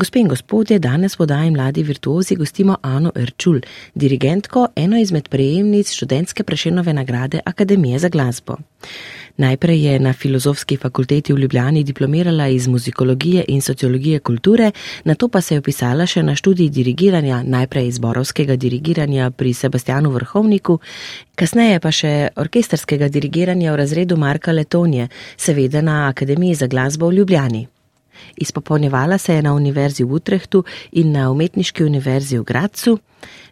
Gospe in gospodje, danes podajem mladi virtuozi gostimo Ano Erčul, dirigentko, eno izmed prejemnic študentske prešenove nagrade Akademije za glasbo. Najprej je na filozofski fakulteti v Ljubljani diplomirala iz muzikologije in sociologije kulture, na to pa se je upisala še na študij dirigiranja, najprej izborovskega dirigiranja pri Sebastianu Vrhovniku, kasneje pa še orkesterskega dirigiranja v razredu Marka Letonje, seveda na Akademiji za glasbo v Ljubljani. Izpopolnjevala se je na Univerzi v Utrehtu in na Umetniški univerzi v Gracu,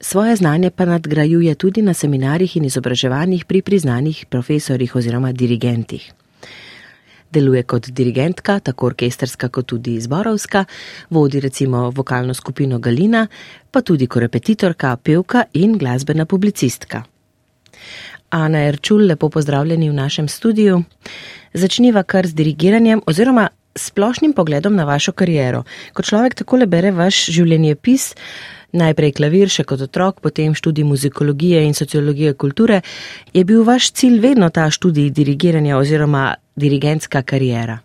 svoje znanje pa nadgrajuje tudi na seminarjih in izobraževanjih pri priznanih profesorjih oziroma dirigentih. Deluje kot dirigentka, tako orkesterska kot tudi zborovska, vodi recimo vokalno skupino Galina, pa tudi kot repetitorka, pevka in glasbena publicistka. Ana Erčul, lepo pozdravljeni v našem studiu. Začniva kar z dirigiranjem oziroma splošnim pogledom na vašo kariero. Ko človek takole bere vaš življenjepis, najprej klavir, še kot otrok, potem študij muzikologije in sociologije kulture, je bil vaš cilj vedno ta študij dirigiranja oziroma dirigentska karijera?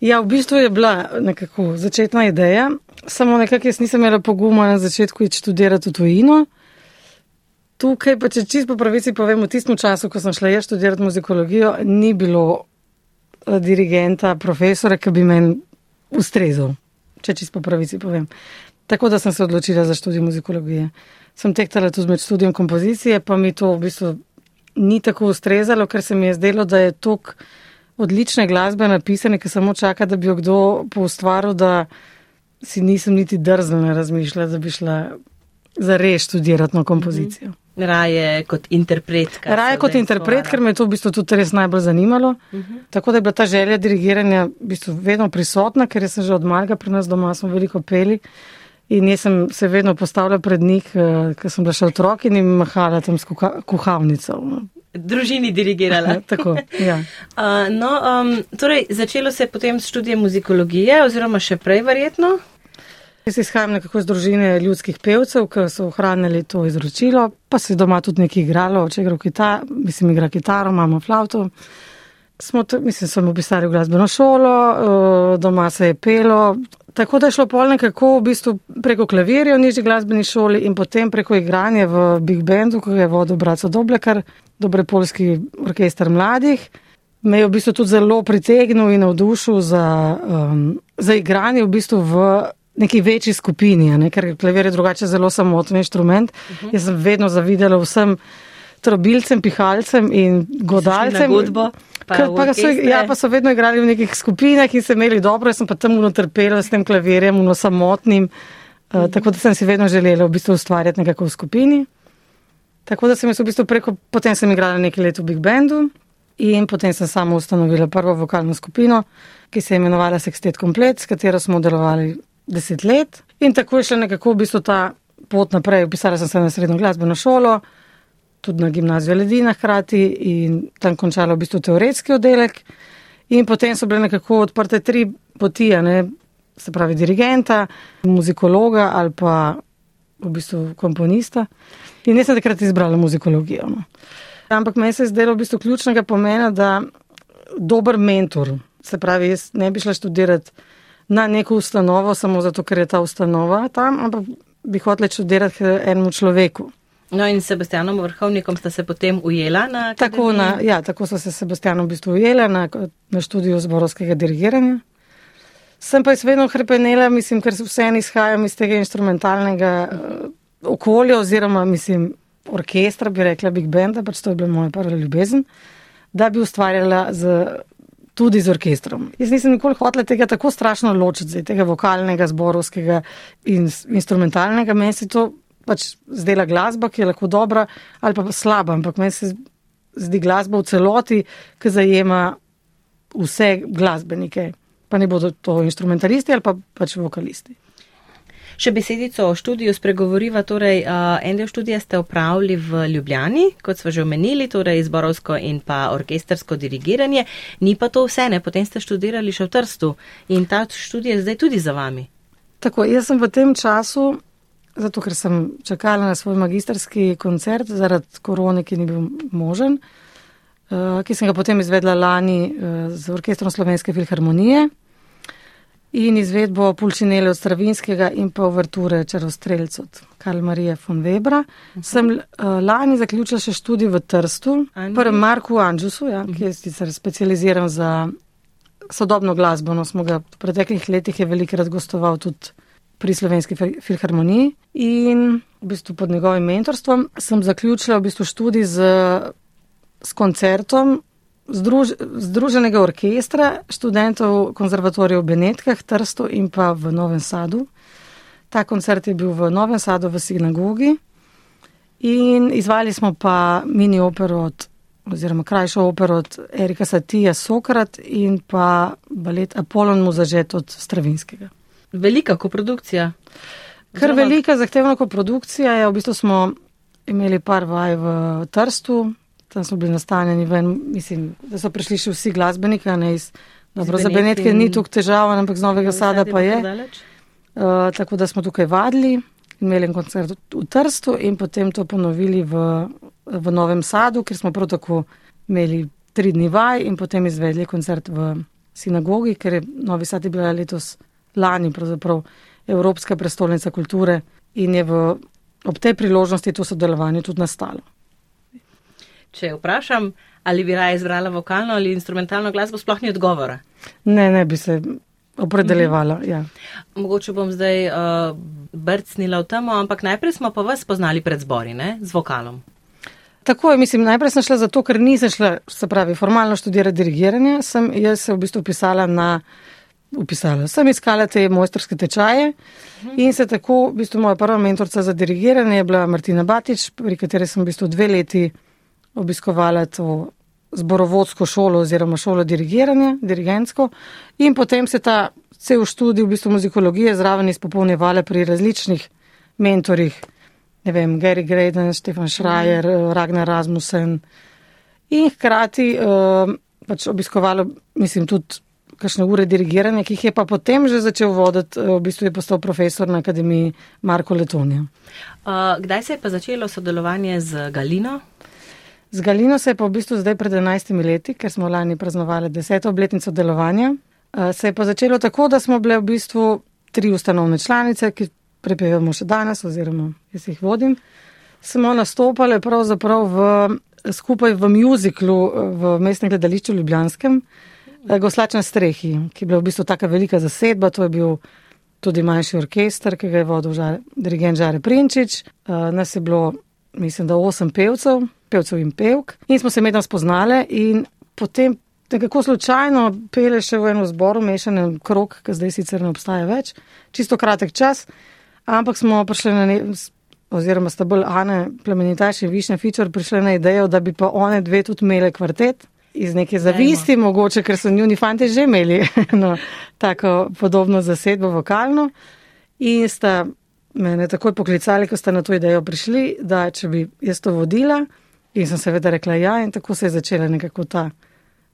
Ja, v bistvu je bila nekako začetna ideja, samo nekako jaz nisem imela poguma na začetku iti študirati v tujino. Tukaj pa, če čisto po pravici povem, v tistem času, ko sem šla jaz študirati muzikologijo, ni bilo dirigenta, profesora, ki bi meni ustrezal, če čisto po pravici povem. Tako da sem se odločila za študij muzikologije. Sem tehtala tudi med študijem kompozicije, pa mi to v bistvu ni tako ustrezalo, ker se mi je zdelo, da je tok odlične glasbe napisane, ki samo čaka, da bi jo kdo poustvaril, da si nisem niti drznila razmišljati, da bi šla za res študirati na kompozicijo. -hmm. Raje kot interpretka. Raje kot interpret, ker me je to v bistvu tudi res najbolj zanimalo. Uh -huh. Tako da je bila ta želja dirigiranja v bistvu vedno prisotna, ker sem že od malega pri nas doma, smo veliko peli. In jaz sem se vedno postavila pred njih, eh, ker sem bila še otrok in jim mahala tam s kuhavnico. Družini dirigirala. Tako, ja. uh, no, um, torej, začelo se je potem s študijem muzikologije, oziroma še prej, verjetno. Jaz izhajam nekako iz družine ljudskih pevcev, ki so ohranili to izročilo, pa se doma tudi nekaj igralo, če igra kitar, mislim, igra kitaro, imamo flavto. Smo, mislim, sem opisali v glasbeno šolo, eh, doma se je pelo. Tako da je šlo pol nekako v bistvu preko klavirja v nižji glasbeni šoli in potem preko igranja v Big Bandu, ko je vodil Braco Doblekar, dobre polski orkester mladih. Me je v bistvu tudi zelo pritegnil in navdušil za, um, za igranje v bistvu v neki večji skupini, ne? ker klavir je drugače zelo samoten inštrument. Uh mhm. -huh. Jaz sem vedno zavidela vsem trobilcem, pihalcem in godalcem. Pa, pa, so, ja, pa so vedno igrali v nekih skupinah in se imeli dobro, jaz sem pa tam unotrpela s tem klavirjem, uno samotnim. Uh, mm. Tako da sem si vedno želela v bistvu ustvarjati nekako v skupini. Tako da sem jaz v bistvu preko, potem sem igrala nekaj let v Big Bandu in potem sem sama ustanovila prvo vokalno skupino, ki se je imenovala Sextet Komplet, s katero smo delovali deset let. In tako je šla nekako v bistvu ta pot naprej. Upisala sem se na srednjo glasbeno šolo, tudi na gimnazijo Ledina hkrati in tam končala v bistvu teoretski oddelek. In potem so bile nekako odprte tri poti, ne, se pravi dirigenta, muzikologa ali pa v bistvu komponista. In jaz sem takrat izbrala muzikologijo. No. Ampak meni se je zdelo v bistvu ključnega pomena, da dober mentor, se pravi, jaz ne bi šla študirati na neko ustanovo, samo zato, ker je ta ustanova tam, ampak bi hotela študirati enemu človeku. No, in s Sebastianom Vrhovnikom sta se potem ujela na. Tako, na, ja, tako so se s Sebastianom v bistvu ujela na, na študiju zborovskega dirigiranja. Sem pa izvedno hrepenela, mislim, ker se vseeno izhajam iz tega instrumentalnega uh, okolja, oziroma mislim, orkestra, bi rekla Big Band, pač to je bila moja prva ljubezen, da bi ustvarjala z tudi z orkestrom. Jaz nisem nikoli hotel tega tako strašno ločiti, tega vokalnega, zborovskega in instrumentalnega. Meni se to pač zdela glasba, ki je lahko dobra ali pa slaba, ampak meni se zdi glasba v celoti, ki zajema vse glasbenike, pa ne bodo to instrumentalisti ali pa pač vokalisti. Še besedico o študiju spregovoriva. Torej, en del študija ste upravili v Ljubljani, kot smo že omenili, torej izborovsko in pa orkestersko dirigiranje. Ni pa to vse, ne? potem ste študirali še v Trstu in ta študij je zdaj tudi za vami. Tako, jaz sem v tem času, zato ker sem čakala na svoj magistrski koncert zaradi korone, ki ni bil možen, uh, ki sem ga potem izvedla lani uh, z orkestrom Slovenske filharmonije in izvedbo Pulčinele od Stravinskega in pa uverture Čarostrelc od Karl Marije von Webra. Uh -huh. Sem uh, lani zaključila še študij v Trstu, prvem Marku Anžusu, ja, uh -huh. ki je sicer specializiran za sodobno glasbo. No, smo ga v preteklih letih je velikrat gostoval tudi pri Slovenski filharmoniji in v bistvu pod njegovim mentorstvom sem zaključila v bistvu študij z, s koncertom Združ, Združenega orkestra študentov konzervatorija v Benetkah, Trstu in pa v Novem Sadu. Ta koncert je bil v Novem Sadu v sinagogi in izvali smo pa mini opero od, oziroma krajšo opero od Erika Satija Sokrat in pa balet Apollon Muzažet od Stravinskega. Velika koprodukcija. Kar velika zahtevna koprodukcija je, v bistvu smo imeli par vaj v Trstu, tam smo bili nastanjeni, ven, mislim, da so prišli še vsi glasbeniki, ne iz, dobro, za Benetke ni tukaj težava, ampak z Novega Sada pa je. Uh, tako da smo tukaj vadili, imeli en koncert v Trstu in potem to ponovili v, v Novem Sadu, ker smo prav tako imeli tri dni vaj in potem izvedli koncert v sinagogi, ker je Novi Sad je bila letos lani pravzaprav Evropska prestolnica kulture in je v, ob tej priložnosti to sodelovanje tudi nastalo. Če vprašam, ali bi raje izbrala vokalno ali instrumentalno glasbo, sploh ni odgovora. Ne, ne bi se opredeljevala. Mhm. Ja. Mogoče bom zdaj uh, brcnila v temo, ampak najprej smo pa vas poznali pred zbori, ne, z vokalom. Tako je, mislim, najprej sem šla zato, ker nisem šla, se pravi, formalno študirati dirigiranje, sem jaz se v bistvu upisala na, upisala, sem iskala te mojstrske tečaje mhm. in se tako, v bistvu moja prva mentorca za dirigiranje je bila Martina Batič, pri kateri sem v bistvu dve leti obiskovala to zborovodsko šolo oziroma šolo dirigiranja, dirigentsko in potem se ta cel študij v bistvu muzikologije zraven izpopolnjevala pri različnih mentorjih, ne vem, Gary Graydon, Stefan Schreier, mm. Ragnar Rasmussen in hkrati uh, pač obiskovala, mislim, tudi kakšne ure dirigiranja, ki jih je pa potem že začel voditi, v bistvu je postal profesor na akademiji Marko Letonija. Uh, kdaj se je pa začelo sodelovanje z Galino? Z Galino se je pa v bistvu zdaj pred 11 leti, ker smo lani praznovali deseto obletnico delovanja. Eh, se je pa začelo tako, da smo bile v bistvu tri ustanovne članice, ki prepevamo še danes, oziroma jaz jih vodim. Smo nastopali pravzaprav v, skupaj v muziklu v mestnem gledališču Ljubljanskem, eh, Goslačna strehi, ki je bila v bistvu taka velika zasedba. To je bil tudi manjši orkester, ki ga je vodil žare, dirigent Žare Prinčič. Eh, nas je bilo, mislim, da osem pevcev pevcev in pevk. In smo se medtem spoznali in potem nekako slučajno pele še v eno zboru, mešanem krok, ki zdaj sicer ne obstaja več, čisto kratek čas, ampak smo prišli na ne. Oziroma, sta bolj Ana Plemenitaš in Višnja Fičer prišli na idejo, da bi pa one dve tudi imele kvartet iz neke zavisti, Dajmo. mogoče, ker so njuni fanti že imeli no, tako podobno zasedbo vokalno. In sta mene takoj poklicali, ko sta na to idejo prišli, da če bi jaz to vodila, In sem seveda rekla ja, in tako se je začela nekako ta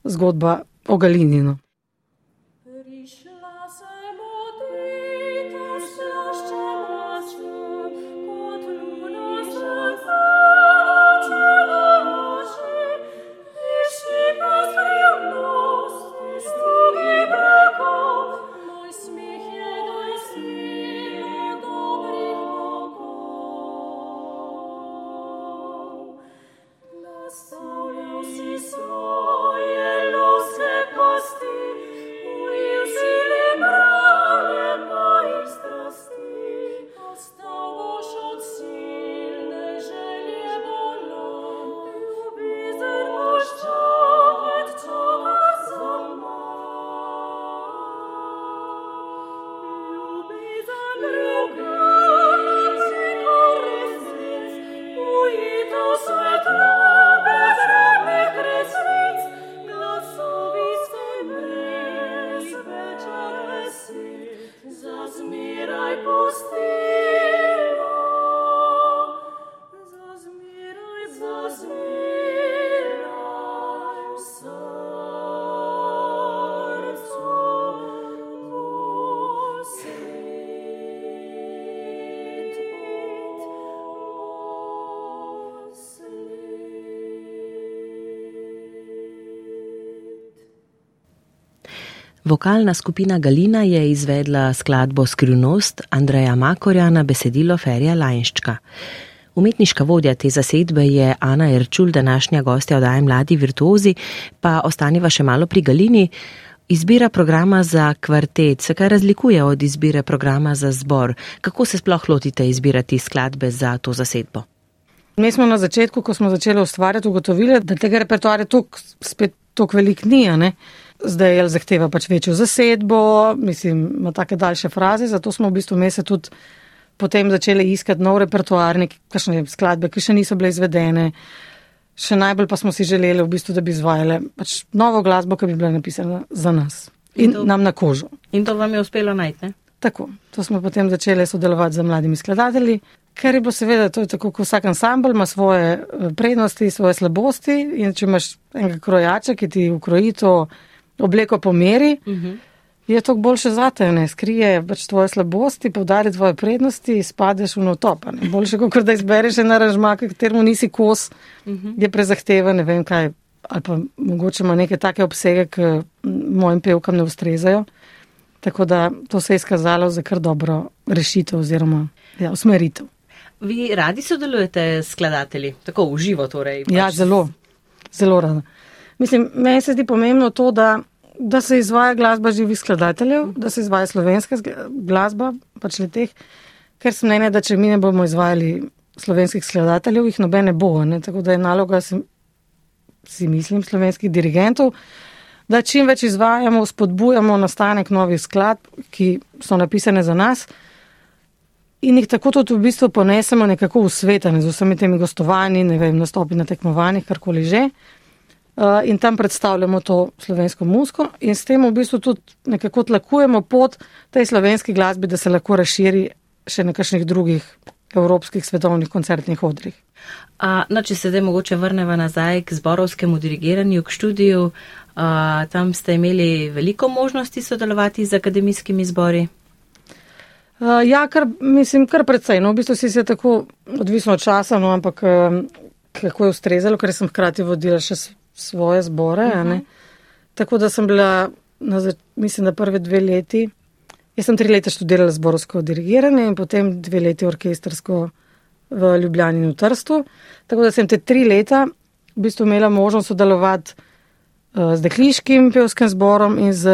zgodba o Galininu. Saulius si svoje Vokalna skupina Galina je izvedla skladbo Skrivnost Andreja Makorja na besedilo Ferja Lajnščka. Umetniška vodja te zasedbe je Ana Erčul, današnja gostja oddaje Mladi virtuozi, pa ostaniva še malo pri Galini. Izbira programa za kvartet se kaj razlikuje od izbire programa za zbor? Kako se sploh lotite izbirati skladbe za to zasedbo? Mi smo na začetku, ko smo začeli ustvarjati, ugotovili, da tega repertoarja tok, spet tako velik ni. Zdaj je zahteva pač večjo zasedbo, mislim, ima take daljše fraze, zato smo v bistvu mesec tudi potem začeli iskati nov repertoar, nekakšne skladbe, ki še niso bile izvedene. Še najbolj pa smo si želeli, v bistvu, da bi izvajali pač novo glasbo, ki bi bila napisana za nas in, in to, nam na kožo. In to vam je uspelo najti? Tako, to smo potem začeli sodelovati z mladimi skladatelji, ker je bilo seveda to je tako, kot vsak ansambl ima svoje eh, prednosti, svoje slabosti in če imaš enega krojača, ki ti ukroji to obleko po meri, uh mhm. -huh je to boljše za te, ne skrije pač tvoje slabosti, povdari tvoje prednosti, spadeš v notop. Boljše, kot da izbereš en aranžma, kateremu nisi kos, uh mhm. -huh. je prezahteven, ne vem kaj. Ali pa mogoče ima neke take obsege, ki mojim pevkam ne ustrezajo. Tako da to se je izkazalo za kar dobro rešitev oziroma ja, usmeritev. Vi radi sodelujete s skladatelji, tako v živo torej? Pač ja, zelo, zelo rada. Mislim, meni se zdi pomembno to, da da se izvaja glasba živih skladateljev, da se izvaja slovenska glasba, pač le teh, ker sem mnenja, da če mi ne bomo izvajali slovenskih skladateljev, jih nobene bo. Ne? Tako da je naloga, si, si mislim, slovenskih dirigentov, da čim več izvajamo, spodbujamo nastanek novih skladb, ki so napisane za nas. In jih tako tudi v bistvu ponesemo nekako v svet, ne z vsemi temi gostovanji, ne vem, nastopi na tekmovanjih, karkoli že. Eh, in tam predstavljamo to slovensko muziko in s tem v bistvu tudi nekako tlakujemo pot tej slovenski glasbi, da se lahko razširi še na kakšnih drugih evropskih svetovnih koncertnih odrih. A, no, če se zdaj mogoče vrnemo nazaj k zborovskemu dirigiranju, k študiju, a, tam ste imeli veliko možnosti sodelovati z akademijskimi zbori? Uh, ja, kar, mislim, kar predvsej. No, v bistvu si se tako odvisno od časa, no, ampak um, kako je ustrezalo, ker sem hkrati vodila še svoje zbore. Uh -huh. Tako da sem bila, na, mislim, da prve dve leti. Jaz sem tri leta študirala zborovsko dirigiranje in potem dve leti orkestrsko v Ljubljani in v Trstu. Tako da sem te tri leta v bistvu imela možnost sodelovati uh, z Dekliškim pevskim zborom in z,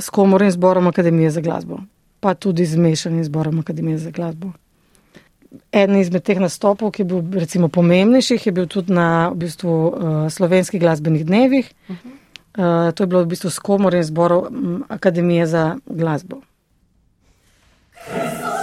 z Komornim zborom Akademije za glasbo, pa tudi z mešanim zborom Akademije za glasbo eden izmed teh nastopov, ki je bil recimo pomembnejših, je bil tudi na v bistvu, uh, slovenskih glasbenih dnevih. Uh -huh. uh, to je bilo v bistvu s komorjem zborov Akademije za glasbo. Christ.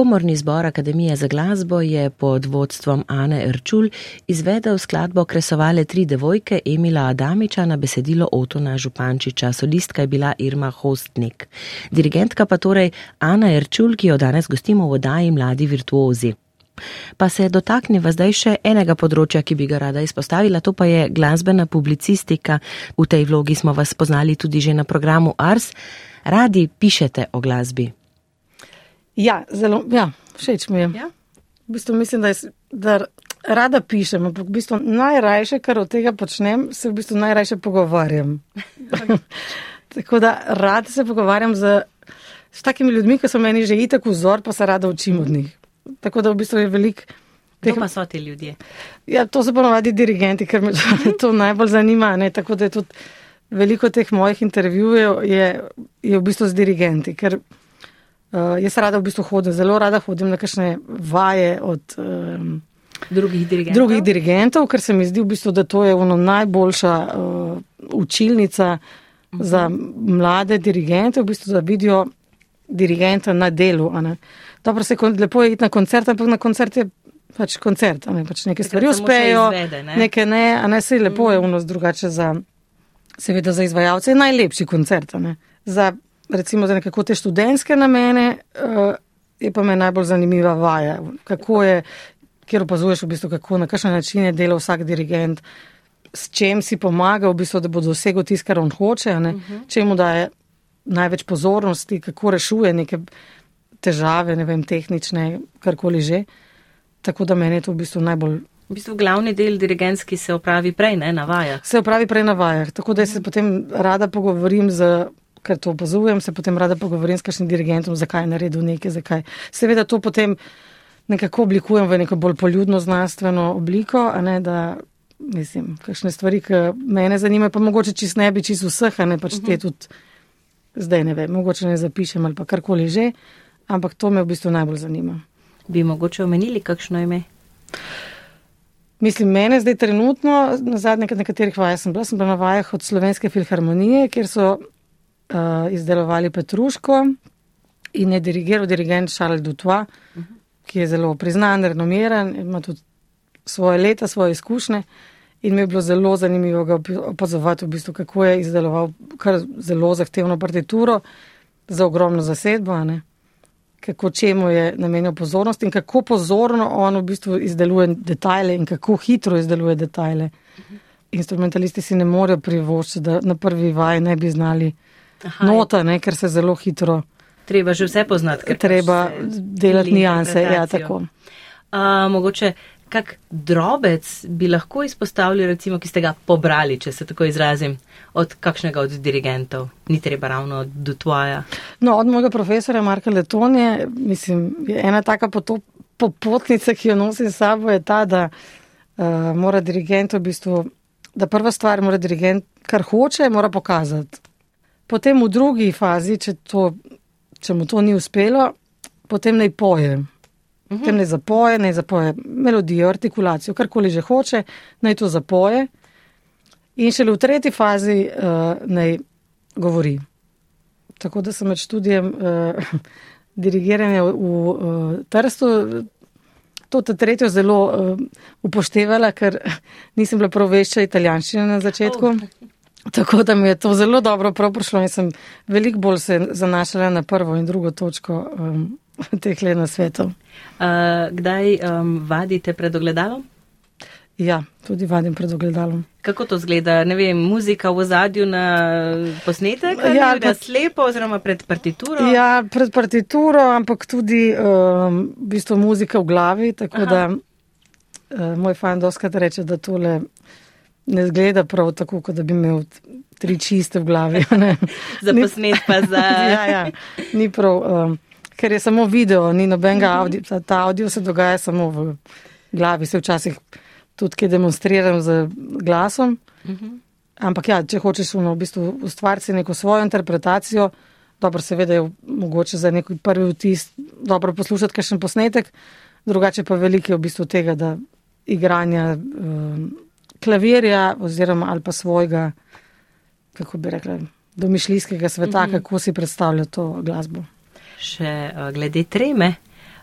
Komorni zbor Akademije za glasbo je pod vodstvom Ane Erčul izvedel skladbo Kresovale tri devojke Emila Adamiča na besedilo Otona Župančiča, solistka je bila Irma Hostnik. Dirigentka pa torej Ana Erčul, ki jo danes gostimo v oddaji Mladi virtuozi. Pa se dotakniva zdaj še enega področja, ki bi ga rada izpostavila, to pa je glasbena publicistika. V tej vlogi smo vas poznali tudi že na programu Ars. Radi pišete o glasbi. Ja, zelo, ja, všeč mi je. Ja? V bistvu mislim, da, je, da rada pišem, ampak v bistvu najrajše, kar od tega počnem, se v bistvu najrajše pogovarjam. Tako da rad se pogovarjam z, s takimi ljudmi, ki so meni že itak vzor, pa se rada učim od njih. Tako da v bistvu je velik. Kdo pa so ti ljudje? Ja, to so ponovadi dirigenti, ker me to najbolj zanima. Ne? Tako da je tudi veliko teh mojih intervjujev je, je v bistvu z dirigenti. Ker, uh, jaz rada v bistvu hodim, zelo rada hodim na kakšne vaje od um, drugih, dirigentov? drugih dirigentov, ker se mi zdi v bistvu, da to je ono najboljša uh, učilnica uh -huh. za mlade dirigente, v bistvu, da vidijo dirigenta na delu. Dobro, se lepo je iti na koncert, ampak na koncert je pač koncert, ne, pač neke stvari uspejo, izvede, ne? neke ne, a ne se lepo mm. je unos drugače za, seveda za izvajalce, je najlepši koncert. Ne. Za recimo za nekako te študentske namene uh, je pa me najbolj zanimiva vaja, kako je, kjer opazuješ v bistvu, kako na kakšen način je delal vsak dirigent, s čem si pomaga v bistvu, da bo dosegel tisto, kar on hoče, uh -huh. če mu daje največ pozornosti, kako rešuje neke težave, ne vem, tehnične, karkoli že. Tako da meni je to v bistvu najbolj. V bistvu glavni del dirigentski se opravi prej, ne na vajah. Se opravi prej na vajah, tako da se potem rada pogovorim z, ker to opazujem, se potem rada pogovorim s kakšnim dirigentom, zakaj je naredil nekaj, zakaj. Seveda to potem nekako oblikujem v neko bolj poljudno znanstveno obliko, a ne da, mislim, kakšne stvari, ki mene zanimajo, pa mogoče čist ne bi čist vseh, a ne pač te tudi, zdaj ne vem, mogoče ne zapišem ali pa karkoli že, ampak to me v bistvu najbolj zanima. Bi mogoče omenili kakšno ime? Mislim, mene zdaj trenutno, na zadnjih nekaterih vajah sem bila, sem bila na vajah od Slovenske filharmonije, kjer so uh, izdelovali Petruško in je dirigiral dirigent Charles Dutois, uh -huh. ki je zelo priznan, renomiran, ima tudi svoje leta, svoje izkušnje. In mi je bilo zelo zanimivo ga opazovati, v bistvu, kako je izdeloval kar zelo zahtevno partituro za ogromno zasedbo. Ne? kako čemu je namenil pozornost in kako pozorno on v bistvu izdeluje detajle in kako hitro izdeluje detajle. Instrumentalisti si ne morejo privoščiti, da na prvi vaj ne bi znali Aha, nota, ne, ker se zelo hitro. Treba že vse poznati, ker treba delati nijanse. Ja, tako. A, mogoče kak drobec bi lahko izpostavili, recimo, ki ste ga pobrali, če se tako izrazim, od kakšnega od dirigentov, ni treba ravno od Dutwaja? No, od mojega profesora Marka Letonije, mislim, ena taka popotnica, ki jo nosi s sabo, je ta, da uh, mora dirigent v bistvu, da prva stvar mora dirigent, kar hoče, mora pokazati. Potem v drugi fazi, če, to, če mu to ni uspelo, potem naj poje. -hmm. Tem ne zapoje, ne zapoje melodijo, artikulacijo, karkoli že hoče, naj to zapoje. In šele v tretji fazi uh, naj govori. Tako da sem med študijem uh, dirigiranja v uh, Trstu to tretjo zelo uh, upoštevala, ker nisem bila prav vešča italijanščine na začetku. Oh. Tako da mi je to zelo dobro prišlo in sem veliko bolj se zanašala na prvo in drugo točko um, teh let na svetu. Uh, kdaj um, vadite pred ogledalom? Ja, tudi vadim pred ogledalom. Kako to zgleda? Ne vem, muzika v zadju na posnetek? Ja, ali pa slepo oziroma pred partituro? Ja, pred partituro, ampak tudi um, v bistvu muzika v glavi, tako Aha. da uh, moj fan doskrat reče, da tole ne zgleda prav tako, kot da bi imel tri čiste v glavi. za posnet pa za. ja, ja, ni prav. Um, ker je samo video, ni nobenega mhm. -huh. audio, ta audio se dogaja samo v glavi, se včasih tudi kaj demonstriram z glasom. Mhm. -huh. Ampak ja, če hočeš v bistvu ustvariti neko svojo interpretacijo, dobro, seveda je mogoče za neki prvi vtis dobro poslušati kakšen posnetek, drugače pa veliko je v bistvu tega, da igranja um, klavirja oziroma ali pa svojega, kako bi rekla, domišljijskega sveta, mhm. -huh. kako si predstavlja to glasbo še uh, glede treme.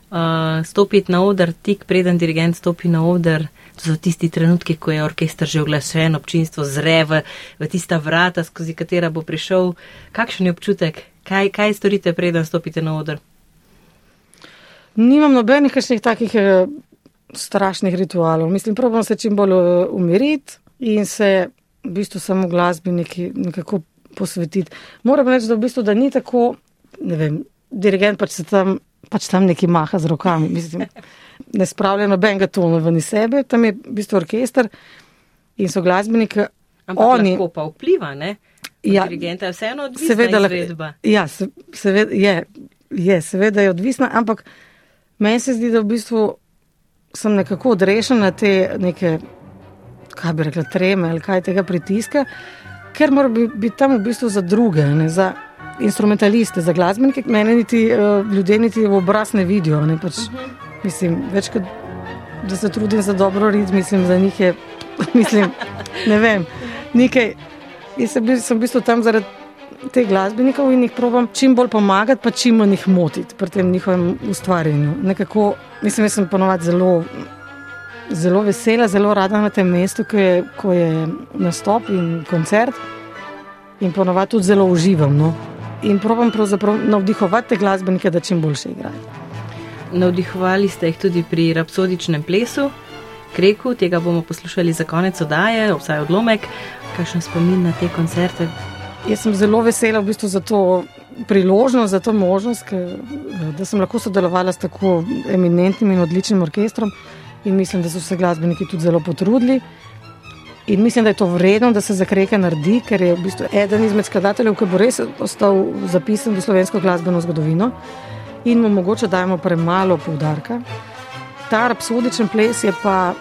uh, stopiti na oder, tik preden dirigent stopi na oder. To so tisti trenutki, ko je orkester že oglašen, občinstvo zre v, v tista vrata, skozi katera bo prišel. Kakšen je občutek? Kaj, kaj storite, preden stopite na oder? Nimam nobenih kakšnih takih eh, strašnih ritualov. Mislim, probam se čim bolj eh, umiriti in se v bistvu samo glasbi neki, nekako posvetiti. Moram reči, da v bistvu da ni tako, ne vem, dirigent pač se tam, pač tam neki maha z rokami. Mislim, ne spravlja nobenega tona ven iz sebe, tam je v bistvu orkester in so glasbeniki. Ampak Oni- lahko pa vpliva, ne? Od Ja, dirigenta je vseeno odvisna seveda izvedba. Ja, se, seveda, je, je, seveda je odvisna, ampak meni se zdi, da v bistvu sem nekako odrešena te neke, kaj bi rekla, treme ali kaj tega pritiska, ker mora bi- biti tam v bistvu za druge, ne za instrumentaliste, za glasbenike, mene niti uh, ljudje niti v obraz ne vidijo. Ne, pač, mislim, več kot da se trudim za dobro rit, mislim, za njih je, mislim, ne vem, nekaj. Jaz sem, bil, sem v bistvu tam zaradi teh glasbenikov in jih probam čim bolj pomagati, pa čim manj jih motiti pri tem njihovem ustvarjanju. Nekako, mislim, da sem ponovadi zelo, zelo vesela, zelo rada na tem mestu, ko je, ko je nastop in koncert. In ponovadi tudi zelo uživam. No. In pravzaprav navdihovati te glasbenike, da čim boljše igrajo. Navdihovali ste jih tudi pri rapsodičnem plesu, kreku, tega bomo poslušali za konec oddaje, obstaja odlomek, kakšen spomin na te koncerte. Jaz sem zelo vesela v bistvu za to priložnost, za to možnost, ker, da sem lahko sodelovala s tako eminentnim in odličnim orkestrom. In mislim, da so se glasbeniki tudi zelo potrudili. In mislim, da je to vredno, da se za kreke naredi, ker je v bistvu eden izmed skladateljev, ki bo res ostal zapisan v slovensko glasbeno zgodovino in mu mogoče dajemo premalo poudarka. Ta rapsodičen ples je pa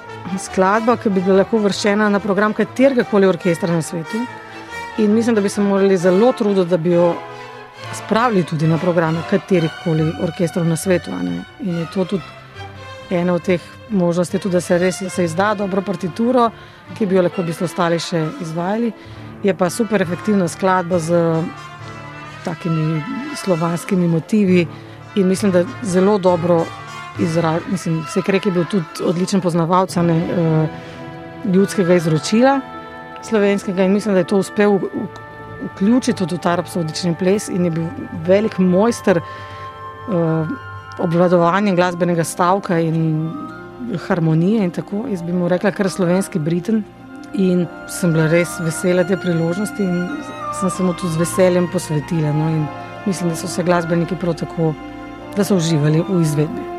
skladba, ki bi bila lahko vrščena na program katerega koli orkestra na svetu. In mislim, da bi se morali zelo truditi, da bi jo spravili tudi na programe katerih koli orkestrov na svetu. In je to tudi ena od teh možnosti, tudi, da se res se izda dobro partituro, ki bi jo lahko v bistvu ostali še izvajali. Je pa super efektivna skladba z takimi slovanskimi motivi in mislim, da zelo dobro izraža. Mislim, se krek je bil tudi odličen poznavalec eh, ljudskega izročila slovenskega in mislim, da je to uspel vključiti tudi v ta rapsodični ples in je bil velik mojster uh, obvladovanja glasbenega stavka in harmonije in tako. Jaz bi mu rekla, kar slovenski Briten. In sem bila res vesela te priložnosti in sem se mu tudi z veseljem posvetila. No, in mislim, da so se glasbeniki prav tako, da so uživali v izvedbi.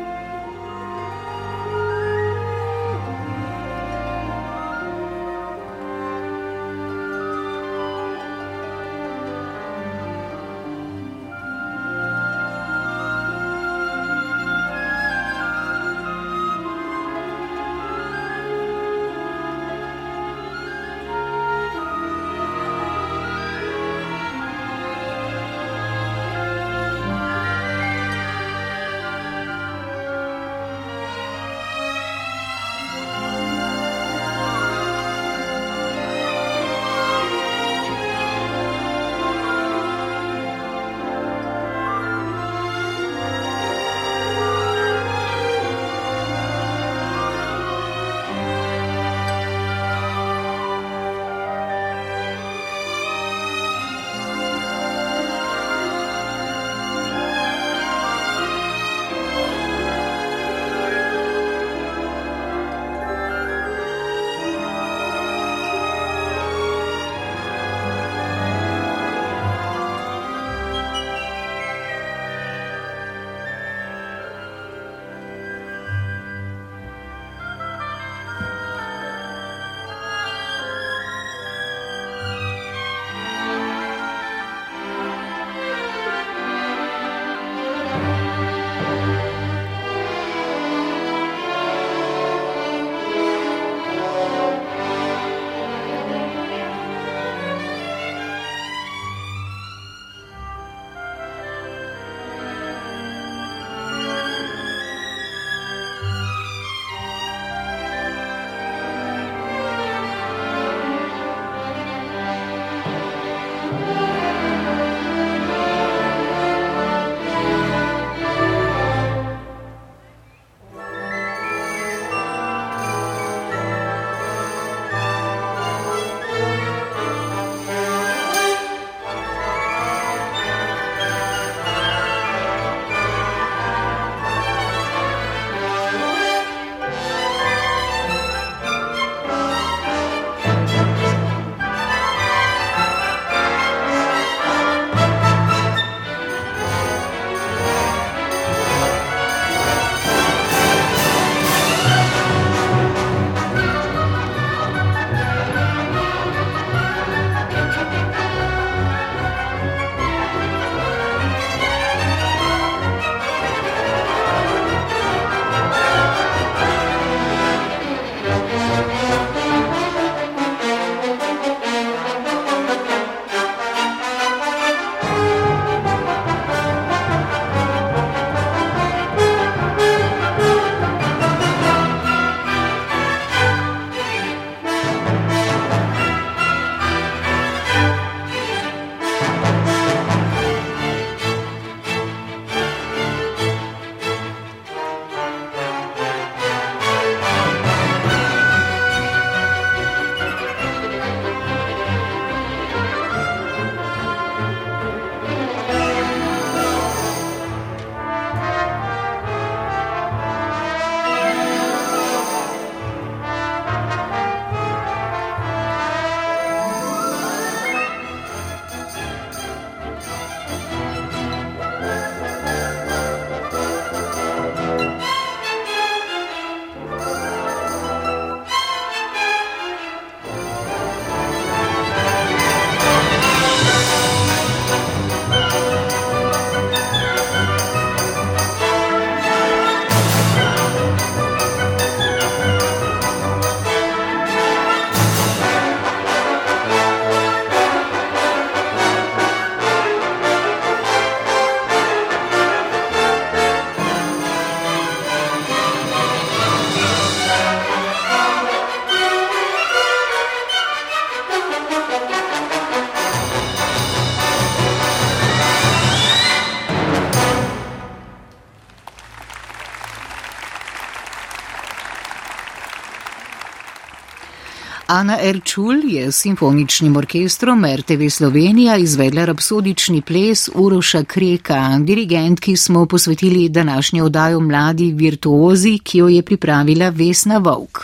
Ana Erčul je s simfoničnim orkestrom RTV Slovenija izvedla rapsodični ples Uroša Kreka, dirigent, ki smo posvetili današnjo oddajo mladi virtuozi, ki jo je pripravila Vesna Vovk.